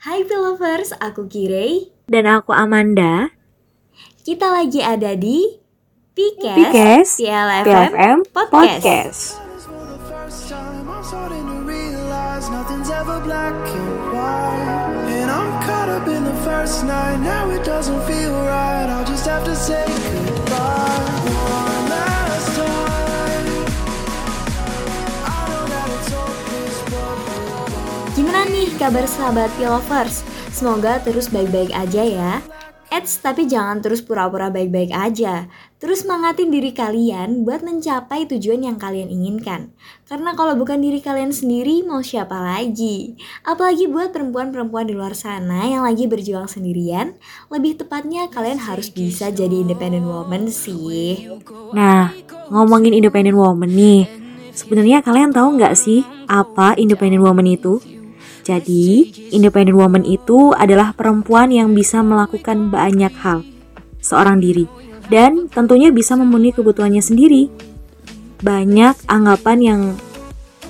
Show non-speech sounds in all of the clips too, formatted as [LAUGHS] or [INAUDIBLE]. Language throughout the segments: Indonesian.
Hai Pilovers, aku Kirei Dan aku Amanda Kita lagi ada di Podcast. Podcast. First night, now it doesn't feel right. I'll just have to say goodbye Nih kabar sahabat Pilovers? Semoga terus baik-baik aja ya Eits, tapi jangan terus pura-pura baik-baik aja Terus semangatin diri kalian buat mencapai tujuan yang kalian inginkan Karena kalau bukan diri kalian sendiri, mau siapa lagi? Apalagi buat perempuan-perempuan di luar sana yang lagi berjuang sendirian Lebih tepatnya kalian harus bisa jadi independent woman sih Nah, ngomongin independent woman nih Sebenarnya kalian tahu nggak sih apa independent woman itu? Jadi, independent woman itu adalah perempuan yang bisa melakukan banyak hal seorang diri dan tentunya bisa memenuhi kebutuhannya sendiri. Banyak anggapan yang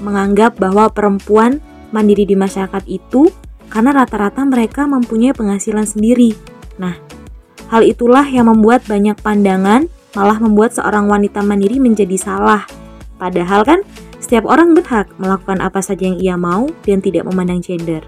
menganggap bahwa perempuan mandiri di masyarakat itu karena rata-rata mereka mempunyai penghasilan sendiri. Nah, hal itulah yang membuat banyak pandangan malah membuat seorang wanita mandiri menjadi salah. Padahal kan setiap orang berhak melakukan apa saja yang ia mau dan tidak memandang gender.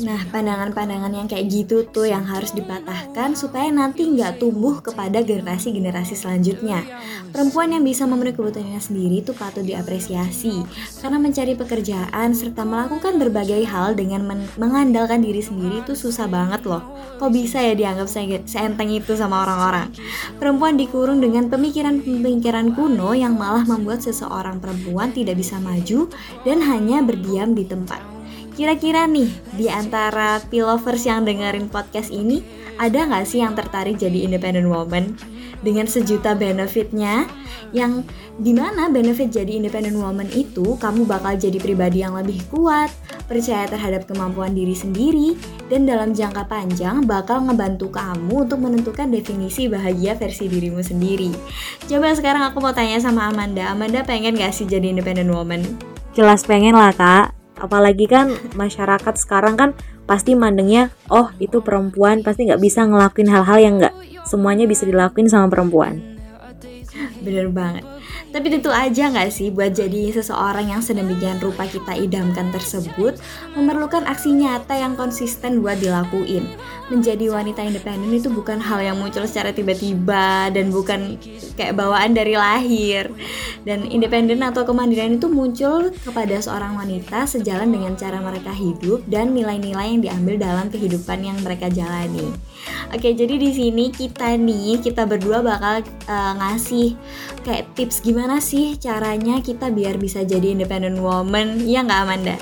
Nah, pandangan-pandangan yang kayak gitu tuh yang harus dipatahkan supaya nanti nggak tumbuh kepada generasi-generasi selanjutnya. Perempuan yang bisa memenuhi kebutuhannya sendiri tuh patut diapresiasi karena mencari pekerjaan serta melakukan berbagai hal dengan men- mengandalkan diri sendiri itu susah banget loh. Kok bisa ya dianggap se- seenteng itu sama orang-orang? Perempuan dikurung dengan pemikiran-pemikiran kuno yang malah membuat seseorang perempuan tidak bisa maju dan hanya berdiam di tempat. Kira-kira nih, di antara pilovers yang dengerin podcast ini, ada nggak sih yang tertarik jadi independent woman? Dengan sejuta benefitnya, yang di mana benefit jadi independent woman itu, kamu bakal jadi pribadi yang lebih kuat, percaya terhadap kemampuan diri sendiri, dan dalam jangka panjang bakal ngebantu kamu untuk menentukan definisi bahagia versi dirimu sendiri. Coba sekarang aku mau tanya sama Amanda, Amanda pengen gak sih jadi independent woman? Jelas pengen lah kak, apalagi kan masyarakat sekarang kan pasti mandengnya, oh itu perempuan pasti nggak bisa ngelakuin hal-hal yang nggak semuanya bisa dilakuin sama perempuan. Bener banget. Tapi tentu aja nggak sih buat jadi seseorang yang sedemikian rupa kita idamkan tersebut memerlukan aksi nyata yang konsisten buat dilakuin. Menjadi wanita independen itu bukan hal yang muncul secara tiba-tiba dan bukan kayak bawaan dari lahir. Dan independen atau kemandirian itu muncul kepada seorang wanita sejalan dengan cara mereka hidup dan nilai-nilai yang diambil dalam kehidupan yang mereka jalani. Oke, jadi di sini kita nih, kita berdua bakal eh, ngasih kayak tips gimana sih caranya kita biar bisa jadi independent woman, ya nggak Amanda?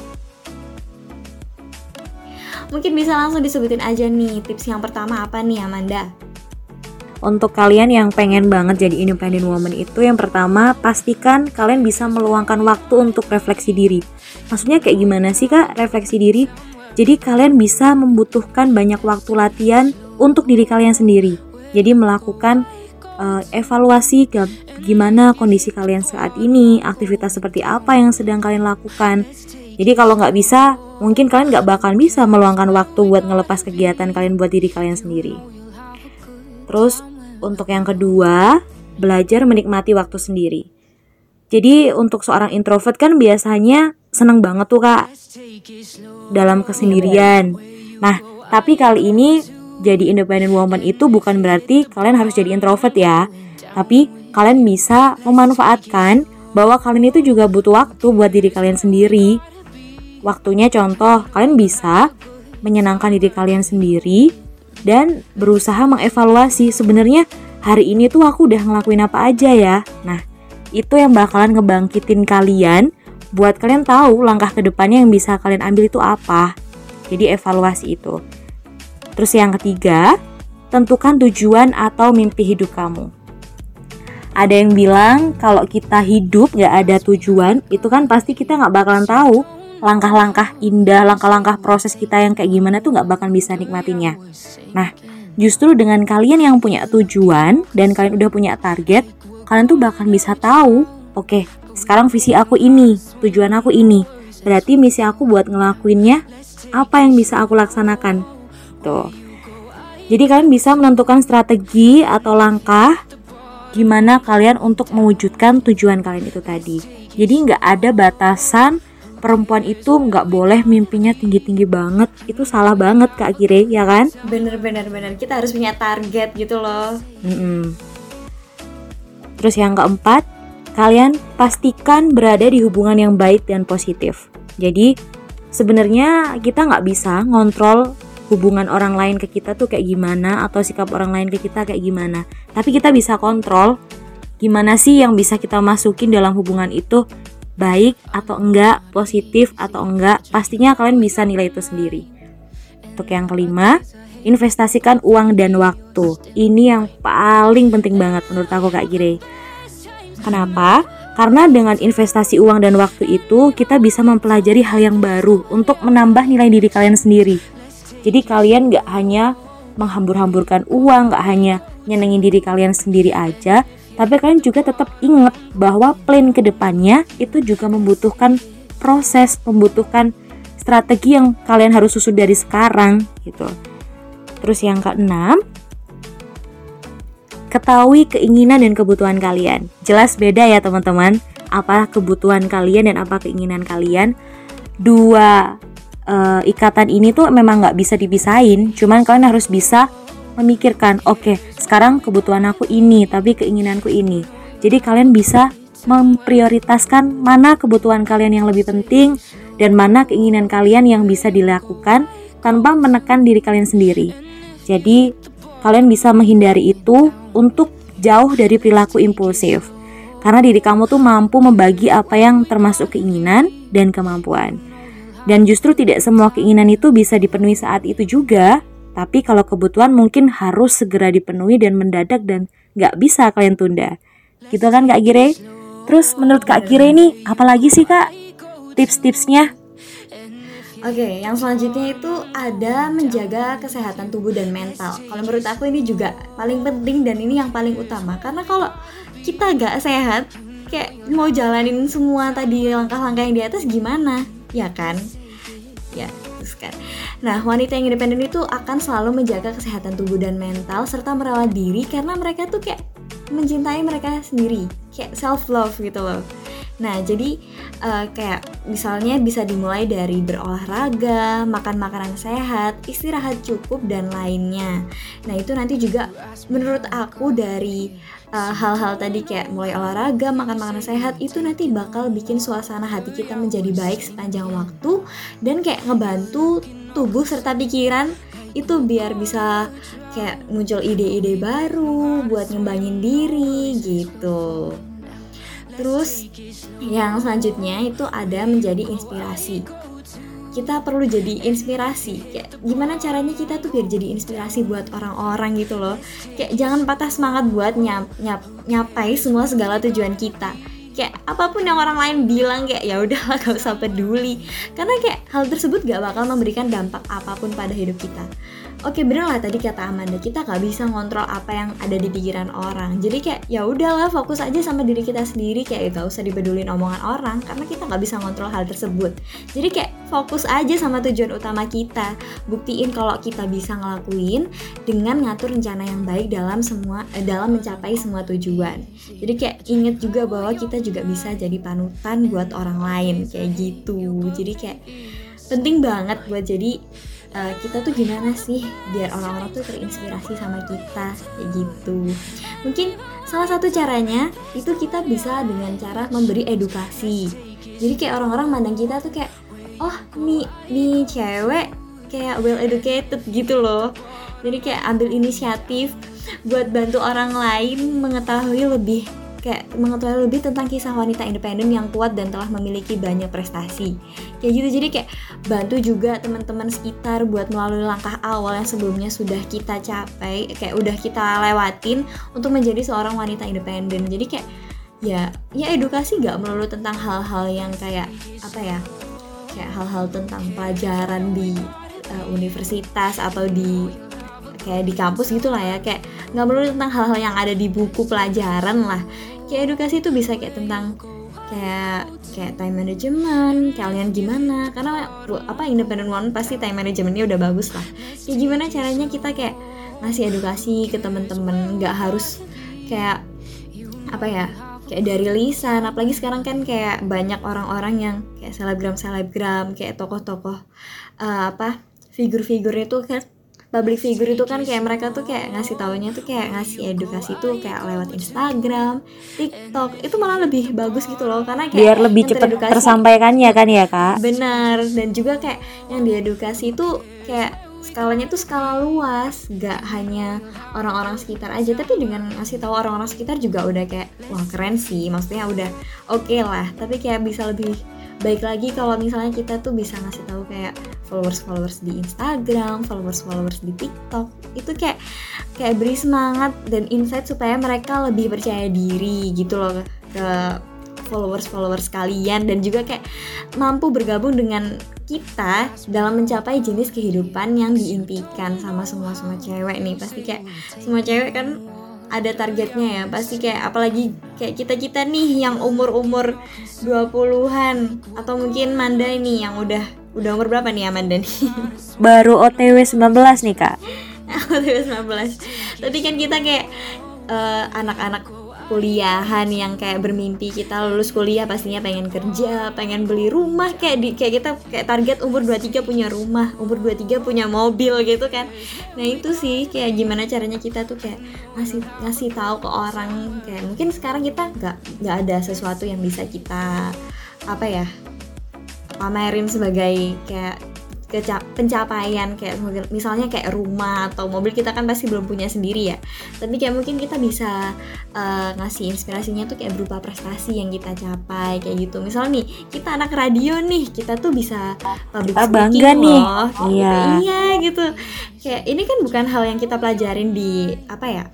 Mungkin bisa langsung disebutin aja nih tips yang pertama apa nih Amanda? Untuk kalian yang pengen banget jadi independent woman itu yang pertama pastikan kalian bisa meluangkan waktu untuk refleksi diri. Maksudnya kayak gimana sih kak refleksi diri? Jadi kalian bisa membutuhkan banyak waktu latihan untuk diri kalian sendiri. Jadi melakukan eh, evaluasi ke gimana kondisi kalian saat ini, aktivitas seperti apa yang sedang kalian lakukan. Jadi kalau nggak bisa, mungkin kalian nggak bakal bisa meluangkan waktu buat ngelepas kegiatan kalian buat diri kalian sendiri. Terus untuk yang kedua, belajar menikmati waktu sendiri. Jadi untuk seorang introvert kan biasanya seneng banget tuh kak dalam kesendirian. Nah, tapi kali ini jadi independent woman itu bukan berarti kalian harus jadi introvert ya. Tapi kalian bisa memanfaatkan bahwa kalian itu juga butuh waktu buat diri kalian sendiri. Waktunya contoh, kalian bisa menyenangkan diri kalian sendiri dan berusaha mengevaluasi sebenarnya hari ini tuh aku udah ngelakuin apa aja ya. Nah, itu yang bakalan ngebangkitin kalian buat kalian tahu langkah ke depannya yang bisa kalian ambil itu apa. Jadi evaluasi itu. Terus yang ketiga, tentukan tujuan atau mimpi hidup kamu. Ada yang bilang kalau kita hidup gak ada tujuan, itu kan pasti kita nggak bakalan tahu langkah-langkah indah, langkah-langkah proses kita yang kayak gimana tuh nggak bakalan bisa nikmatinya. Nah, justru dengan kalian yang punya tujuan dan kalian udah punya target, kalian tuh bakalan bisa tahu, oke, sekarang visi aku ini, tujuan aku ini. Berarti misi aku buat ngelakuinnya apa yang bisa aku laksanakan tuh jadi kalian bisa menentukan strategi atau langkah gimana kalian untuk mewujudkan tujuan kalian itu tadi. Jadi nggak ada batasan perempuan itu nggak boleh mimpinya tinggi-tinggi banget. Itu salah banget kak Kire ya kan? Bener-bener bener. Kita harus punya target gitu loh. Mm-mm. terus yang keempat kalian pastikan berada di hubungan yang baik dan positif. Jadi sebenarnya kita nggak bisa ngontrol hubungan orang lain ke kita tuh kayak gimana atau sikap orang lain ke kita kayak gimana tapi kita bisa kontrol gimana sih yang bisa kita masukin dalam hubungan itu baik atau enggak, positif atau enggak, pastinya kalian bisa nilai itu sendiri. Untuk yang kelima, investasikan uang dan waktu. Ini yang paling penting banget menurut aku Kak Gire. Kenapa? Karena dengan investasi uang dan waktu itu kita bisa mempelajari hal yang baru untuk menambah nilai diri kalian sendiri. Jadi kalian nggak hanya menghambur-hamburkan uang, nggak hanya nyenengin diri kalian sendiri aja, tapi kalian juga tetap ingat bahwa plan ke depannya itu juga membutuhkan proses, membutuhkan strategi yang kalian harus susun dari sekarang gitu. Terus yang keenam, ketahui keinginan dan kebutuhan kalian. Jelas beda ya teman-teman, apa kebutuhan kalian dan apa keinginan kalian. Dua uh, ikatan ini tuh memang nggak bisa dipisahin, cuman kalian harus bisa memikirkan, oke, okay, sekarang kebutuhan aku ini, tapi keinginanku ini. Jadi kalian bisa memprioritaskan mana kebutuhan kalian yang lebih penting dan mana keinginan kalian yang bisa dilakukan tanpa menekan diri kalian sendiri. Jadi, kalian bisa menghindari itu untuk jauh dari perilaku impulsif. Karena diri kamu tuh mampu membagi apa yang termasuk keinginan dan kemampuan. Dan justru tidak semua keinginan itu bisa dipenuhi saat itu juga, tapi kalau kebutuhan mungkin harus segera dipenuhi dan mendadak dan nggak bisa kalian tunda. Gitu kan Kak Gire? Terus menurut Kak Gire ini apalagi sih Kak tips-tipsnya? Oke, yang selanjutnya itu ada menjaga kesehatan tubuh dan mental. Kalau menurut aku ini juga paling penting dan ini yang paling utama karena kalau kita gak sehat, kayak mau jalanin semua tadi langkah-langkah yang di atas gimana, ya kan? Ya, terus kan. Nah, wanita yang independen itu akan selalu menjaga kesehatan tubuh dan mental serta merawat diri karena mereka tuh kayak mencintai mereka sendiri, kayak self love gitu loh. Nah, jadi uh, kayak misalnya bisa dimulai dari berolahraga, makan makanan sehat, istirahat cukup dan lainnya. Nah, itu nanti juga menurut aku dari eh, hal-hal uh, tadi kayak mulai olahraga, makan makanan sehat itu nanti bakal bikin suasana hati kita menjadi baik sepanjang waktu dan kayak ngebantu tubuh serta pikiran itu biar bisa kayak muncul ide-ide baru buat ngembangin diri gitu. Terus yang selanjutnya itu ada menjadi inspirasi. Kita perlu jadi inspirasi. Kayak gimana caranya kita tuh biar jadi inspirasi buat orang-orang gitu loh. Kayak jangan patah semangat buat nyap, nyap, nyapai semua segala tujuan kita kayak apa pun yang orang lain bilang kayak ya udahlah gak usah peduli. Karena kayak hal tersebut gak bakal memberikan dampak apa pun pada hidup kita. Oke bener lah tadi kata Amanda kita gak bisa ngontrol apa yang ada di pikiran orang. Jadi kayak ya udahlah fokus aja sama diri kita sendiri. Kayak gak usah dibedulin omongan orang karena kita gak bisa ngontrol hal tersebut. Jadi kayak fokus aja sama tujuan utama kita. Buktiin kalau kita bisa ngelakuin dengan ngatur rencana yang baik dalam semua eh, dalam mencapai semua tujuan. Jadi kayak inget juga bahwa kita juga bisa jadi panutan buat orang lain kayak gitu. Jadi kayak penting banget buat jadi uh, kita tuh gimana sih biar orang-orang tuh terinspirasi sama kita kayak gitu. Mungkin salah satu caranya itu kita bisa dengan cara memberi edukasi. Jadi kayak orang-orang mandang kita tuh kayak oh nih nih cewek kayak well educated gitu loh. Jadi kayak ambil inisiatif buat bantu orang lain mengetahui lebih kayak mengetahui lebih tentang kisah wanita independen yang kuat dan telah memiliki banyak prestasi. Kayak gitu jadi kayak bantu juga teman-teman sekitar buat melalui langkah awal yang sebelumnya sudah kita capai kayak udah kita lewatin untuk menjadi seorang wanita independen. Jadi kayak ya ya edukasi gak melulu tentang hal-hal yang kayak apa ya kayak hal-hal tentang pelajaran di uh, universitas atau di kayak di kampus gitu lah ya. Kayak nggak melulu tentang hal-hal yang ada di buku pelajaran lah. Kayak edukasi itu bisa kayak tentang kayak kayak time management kalian gimana? Karena apa independent woman pasti time managementnya udah bagus lah. Kayak gimana caranya kita kayak ngasih edukasi ke temen-temen nggak harus kayak apa ya kayak dari lisan. Apalagi sekarang kan kayak banyak orang-orang yang kayak selebgram selebgram kayak tokoh-tokoh uh, apa figur-figur itu kan public figure itu kan kayak mereka tuh kayak ngasih taunya tuh kayak ngasih edukasi tuh kayak lewat Instagram, TikTok itu malah lebih bagus gitu loh karena kayak biar lebih cepat tersampaikannya kan ya kak. Benar dan juga kayak yang diedukasi itu kayak skalanya tuh skala luas, gak hanya orang-orang sekitar aja tapi dengan ngasih tahu orang-orang sekitar juga udah kayak wah keren sih, maksudnya udah oke okay lah, tapi kayak bisa lebih baik lagi kalau misalnya kita tuh bisa ngasih tahu kayak followers followers di Instagram, followers followers di TikTok itu kayak kayak beri semangat dan insight supaya mereka lebih percaya diri gitu loh ke followers followers kalian dan juga kayak mampu bergabung dengan kita dalam mencapai jenis kehidupan yang diimpikan sama semua semua cewek nih. Pasti kayak semua cewek kan ada targetnya ya. Pasti kayak apalagi kayak kita-kita nih yang umur-umur 20-an atau mungkin Manda ini yang udah udah umur berapa nih Amanda nih? [LAUGHS] Baru OTW 19 nih kak [LAUGHS] OTW 19 Tadi kan kita kayak eh, anak-anak uh, kuliahan yang kayak bermimpi kita lulus kuliah pastinya pengen kerja, pengen beli rumah kayak di kayak kita kayak target umur 23 punya rumah, umur 23 punya mobil gitu kan. Nah, itu sih kayak gimana caranya kita tuh kayak ngasih ngasih tahu ke orang kayak mungkin sekarang kita nggak nggak ada sesuatu yang bisa kita apa ya pamerin sebagai kayak pencapaian kayak misalnya kayak rumah atau mobil kita kan pasti belum punya sendiri ya. Tapi kayak mungkin kita bisa uh, ngasih inspirasinya tuh kayak berupa prestasi yang kita capai kayak gitu. Misalnya nih kita anak radio nih kita tuh bisa public kita bangga loh, nih. gitu. iya. Iya gitu. Kayak ini kan bukan hal yang kita pelajarin di apa ya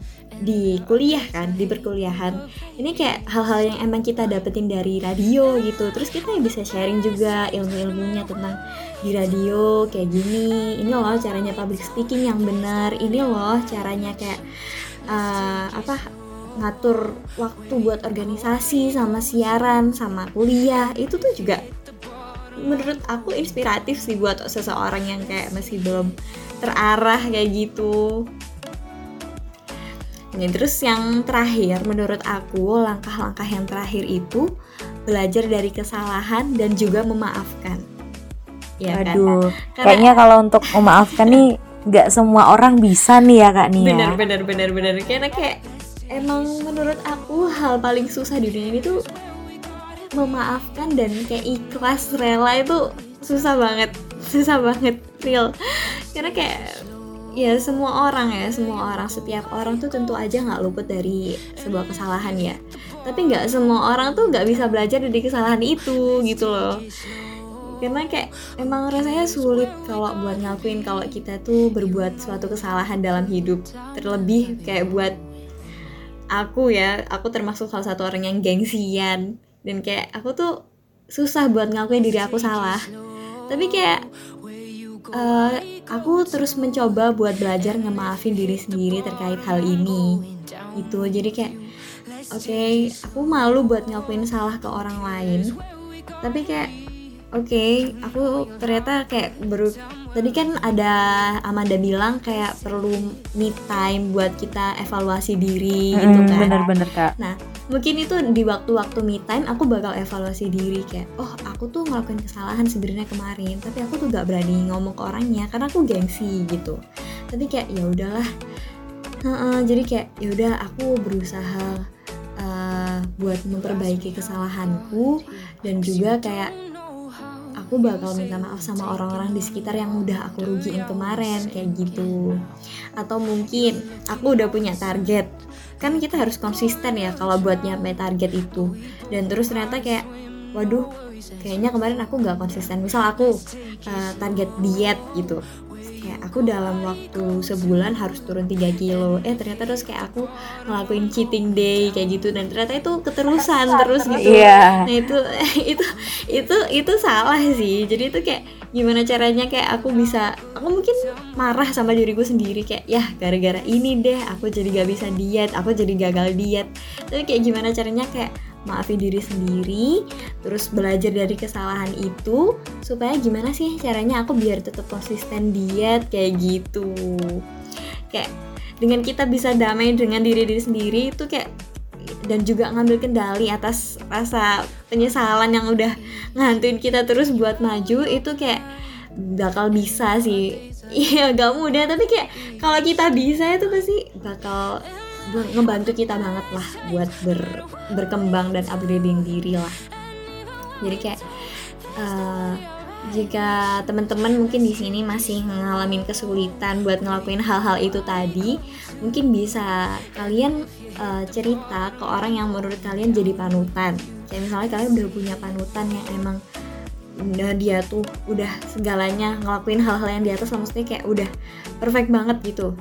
di kuliah kan di perkuliahan. Ini kayak hal-hal yang emang kita dapetin dari radio gitu. Terus kita bisa sharing juga ilmu-ilmunya tentang di radio kayak gini. Ini loh caranya public speaking yang benar. Ini loh caranya kayak uh, apa ngatur waktu buat organisasi sama siaran sama kuliah. Itu tuh juga menurut aku inspiratif sih buat seseorang yang kayak masih belum terarah kayak gitu Nah, terus yang terakhir menurut aku langkah-langkah yang terakhir itu belajar dari kesalahan dan juga memaafkan. Ya Aduh, kan? kayaknya kalau untuk memaafkan nih nggak semua orang bisa nih ya kak bener, ya. Bener bener bener karena kayak emang menurut aku hal paling susah di dunia ini tuh memaafkan dan kayak ikhlas rela itu susah banget susah banget real karena kayak ya semua orang ya semua orang setiap orang tuh tentu aja nggak luput dari sebuah kesalahan ya. Tapi nggak semua orang tuh nggak bisa belajar dari kesalahan itu gitu loh. Karena kayak emang rasanya sulit kalau buat ngakuin kalau kita tuh berbuat suatu kesalahan dalam hidup. Terlebih kayak buat aku ya aku termasuk salah satu orang yang gengsian. Dan kayak aku tuh susah buat ngakuin diri aku salah. Tapi kayak uh, aku terus mencoba buat belajar ngemaafin diri sendiri terkait hal ini. Itu jadi kayak oke okay, aku malu buat ngakuin salah ke orang lain. Tapi kayak oke okay, aku ternyata kayak baru tadi kan ada Amanda bilang kayak perlu me time buat kita evaluasi diri gitu kan. bener-bener kak. Nah mungkin itu di waktu-waktu me time aku bakal evaluasi diri kayak oh aku tuh ngelakuin kesalahan sebenarnya kemarin tapi aku tuh gak berani ngomong ke orangnya karena aku gengsi gitu. Tapi kayak ya udahlah. Uh, jadi kayak ya udah aku berusaha uh, buat memperbaiki kesalahanku dan juga kayak aku bakal minta maaf sama orang-orang di sekitar yang udah aku rugiin kemarin kayak gitu. Atau mungkin aku udah punya target. Kan kita harus konsisten ya kalau buat nyampe target itu. Dan terus ternyata kayak waduh kayaknya kemarin aku nggak konsisten. Misal aku uh, target diet gitu kayak aku dalam waktu sebulan harus turun 3 kilo. Eh ternyata terus kayak aku ngelakuin cheating day kayak gitu. Dan ternyata itu keterusan terus gitu. yeah. nah itu [LAUGHS] itu itu itu salah sih. Jadi itu kayak gimana caranya kayak aku bisa aku mungkin marah sama diriku sendiri. Kayak ya gara-gara ini deh aku jadi gak bisa diet aku jadi gagal diet. Tapi kayak gimana caranya kayak maafin diri sendiri terus belajar dari kesalahan itu supaya gimana sih caranya aku biar tetap konsisten diet kayak gitu. Kayak dengan kita bisa damai dengan diri diri sendiri itu kayak dan juga ngambil kendali atas rasa penyesalan yang udah ngantuin kita terus buat maju itu kayak bakal bisa sih. [LAUGHS] Iya gak mudah tapi kayak kalau kita bisa itu pasti bakal ngebantu kita banget lah buat ber, berkembang dan upgrading diri lah jadi kayak uh, jika teman-teman mungkin di sini masih ngalamin kesulitan buat ngelakuin hal-hal itu tadi, mungkin bisa kalian uh, cerita ke orang yang menurut kalian jadi panutan. Kayak misalnya kalian udah punya panutan yang emang udah dia tuh udah segalanya ngelakuin hal-hal yang di atas maksudnya kayak udah perfect banget gitu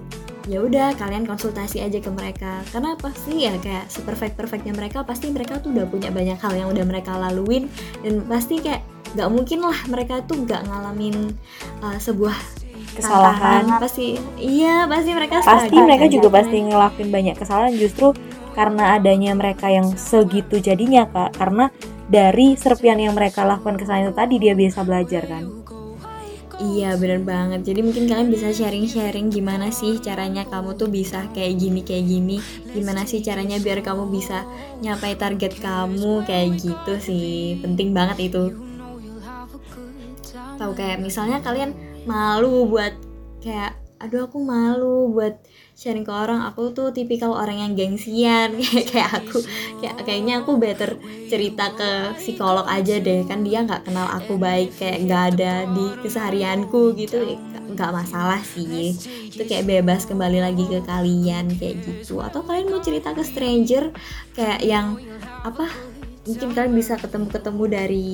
ya udah kalian konsultasi aja ke mereka. Karena pasti ya kayak seperfect perfectnya mereka pasti mereka tuh udah punya banyak hal yang udah mereka laluin. Dan pasti kayak nggak mungkin lah mereka tuh nggak ngalamin uh, sebuah kesalahan. tantangan. pasti iya pasti mereka pasti mereka juga pasti ngelakuin banyak kesalahan justru karena adanya mereka yang segitu jadinya kak. Karena dari serpian yang mereka lakukan kesalahan itu tadi dia biasa belajar kan Iya bener banget. Jadi mungkin kalian bisa sharing-sharing Gimana sih caranya kamu tuh bisa kayak gini kayak gini. Gimana sih caranya biar kamu bisa Nyapai target kamu Kayak gitu sih. Penting banget itu. Tahu kayak misalnya kalian Malu buat Kayak aduh aku malu buat sharing ke orang. Aku tuh tipikal orang yang gengsian. [LAUGHS] Kayak kayak aku kayak kayaknya aku better cerita ke psikolog aja deh. Kan dia nggak kenal aku baik kayak nggak ada di keseharianku gitu. Nggak masalah sih. Itu kayak bebas kembali lagi ke kalian kayak gitu. Atau kalian mau cerita ke stranger kayak yang apa mungkin kalian bisa ketemu-ketemu dari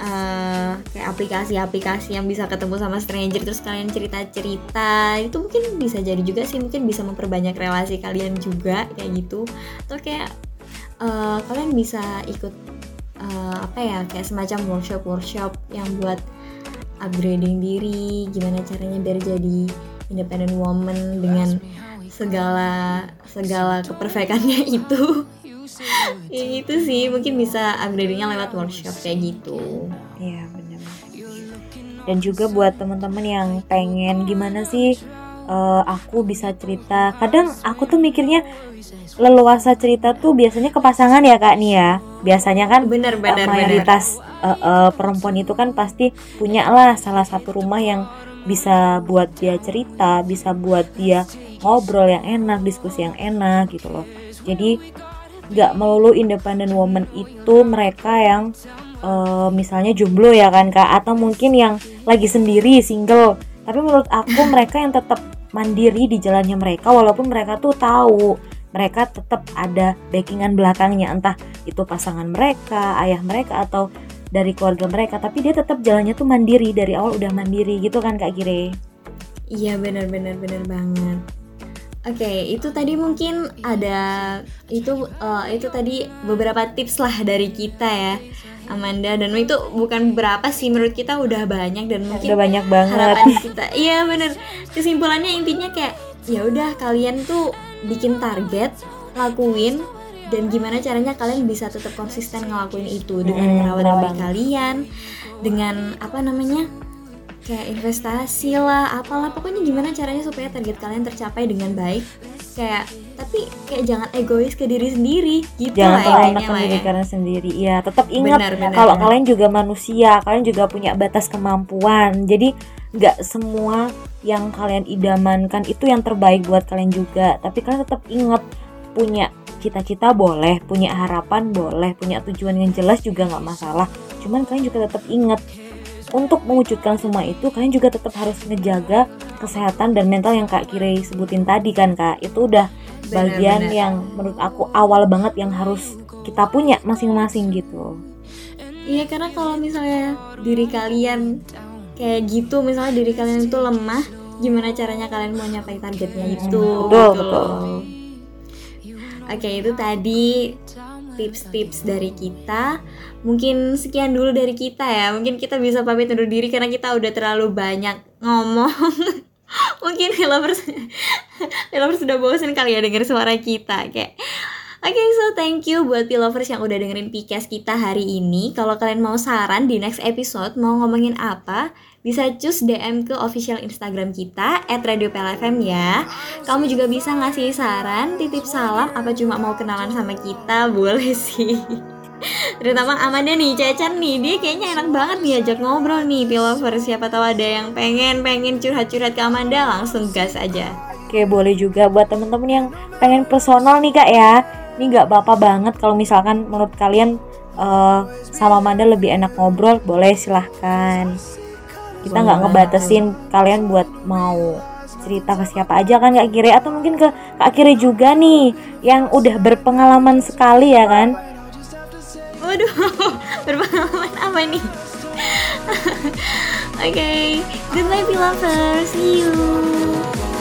uh, kayak aplikasi-aplikasi yang bisa ketemu sama stranger terus kalian cerita-cerita. Itu mungkin bisa jadi juga sih mungkin bisa memperbanyak relasi kalian juga kayak gitu. Atau kayak uh, kalian bisa ikut uh, apa ya kayak semacam workshop workshop yang buat upgrading diri gimana caranya biar jadi independent woman dengan segala segala keperfekannya itu ya gitu. sih mungkin bisa upgradingnya lewat workshop kayak gitu. Iya benar dan juga buat teman-teman yang pengen gimana sih uh, aku bisa cerita. Kadang aku tuh mikirnya leluasa cerita tuh biasanya ke pasangan ya kak nih ya. Biasanya kan bener, bener, mayoritas bener. Uh, uh, perempuan itu kan pasti punya lah salah satu rumah yang bisa buat dia cerita bisa buat dia ngobrol yang enak diskusi yang enak gitu loh. Jadi gak melulu independent woman itu mereka yang uh, misalnya jomblo ya kan kak? Atau mungkin yang lagi sendiri single. Tapi menurut aku [LAUGHS] mereka yang tetap mandiri di jalannya mereka walaupun mereka tuh tahu mereka tetap ada backingan belakangnya. Entah itu pasangan mereka ayah mereka atau dari keluarga mereka. Tapi dia tetap jalannya tuh mandiri dari awal udah mandiri. Gitu kan kak Gire? Iya benar benar benar banget Oke, okay, itu tadi mungkin ada itu uh, itu tadi beberapa tips lah dari kita ya, Amanda dan itu bukan berapa sih menurut kita udah banyak dan mungkin udah banyak banget harapan kita. [LAUGHS] Iya bener. Kesimpulannya intinya kayak ya udah kalian tuh bikin target, lakuin dan gimana caranya kalian bisa tetap konsisten ngelakuin itu dengan hmm, merawat diri kalian, dengan apa namanya kayak investasi lah apalah. Pokoknya gimana caranya supaya target kalian tercapai dengan baik. Kayak tapi kayak jangan egois ke diri sendiri. Gitu jangan lah ya, ke diri kalian sendiri. Ya tetap ingat kalau kalian juga manusia kalian juga punya batas kemampuan. Jadi nggak semua yang kalian idamankan itu yang terbaik buat kalian juga. Tapi kalian tetap ingat punya cita-cita boleh punya harapan boleh punya tujuan yang jelas juga nggak masalah. Cuman kalian juga tetap ingat untuk mewujudkan semua itu kalian juga tetap harus ngejaga kesehatan dan mental yang Kak Kire sebutin tadi kan Kak. Itu udah bener, bagian bener. yang menurut aku awal banget yang harus kita punya masing-masing gitu. Iya karena kalau misalnya diri kalian kayak gitu misalnya diri kalian itu lemah gimana caranya kalian mau nyapai targetnya itu? Betul gitu betul. oke itu tadi tips-tips dari kita. Mungkin sekian dulu dari kita ya. Mungkin kita bisa pamit undur diri karena kita udah terlalu banyak ngomong. [LAUGHS] Mungkin lovers [LAUGHS] lovers sudah bosan kali ya denger suara kita kayak Oke, okay, so thank you buat Pilovers yang udah dengerin podcast kita hari ini. Kalau kalian mau saran di next episode mau ngomongin apa, bisa cus DM ke official Instagram kita @radioplfm ya. Kamu juga bisa ngasih saran, titip salam, apa cuma mau kenalan sama kita, boleh sih. [LAUGHS] Terutama Amanda nih, Cecan nih, dia kayaknya enak banget nih ajak ngobrol nih, Pilovers. Siapa tahu ada yang pengen pengen curhat-curhat ke Amanda, langsung gas aja. Oke, boleh juga buat temen-temen yang pengen personal nih kak ya ini nggak apa-apa banget kalau misalkan menurut kalian uh, sama Amanda lebih enak ngobrol boleh silahkan kita nggak ngebatasin kalian buat mau cerita ke siapa aja kan kak Kiri atau mungkin ke kak Kiri juga nih yang udah berpengalaman sekali ya kan waduh [LAUGHS] berpengalaman apa nih [LAUGHS] Oke, okay. goodbye, lovers. See you.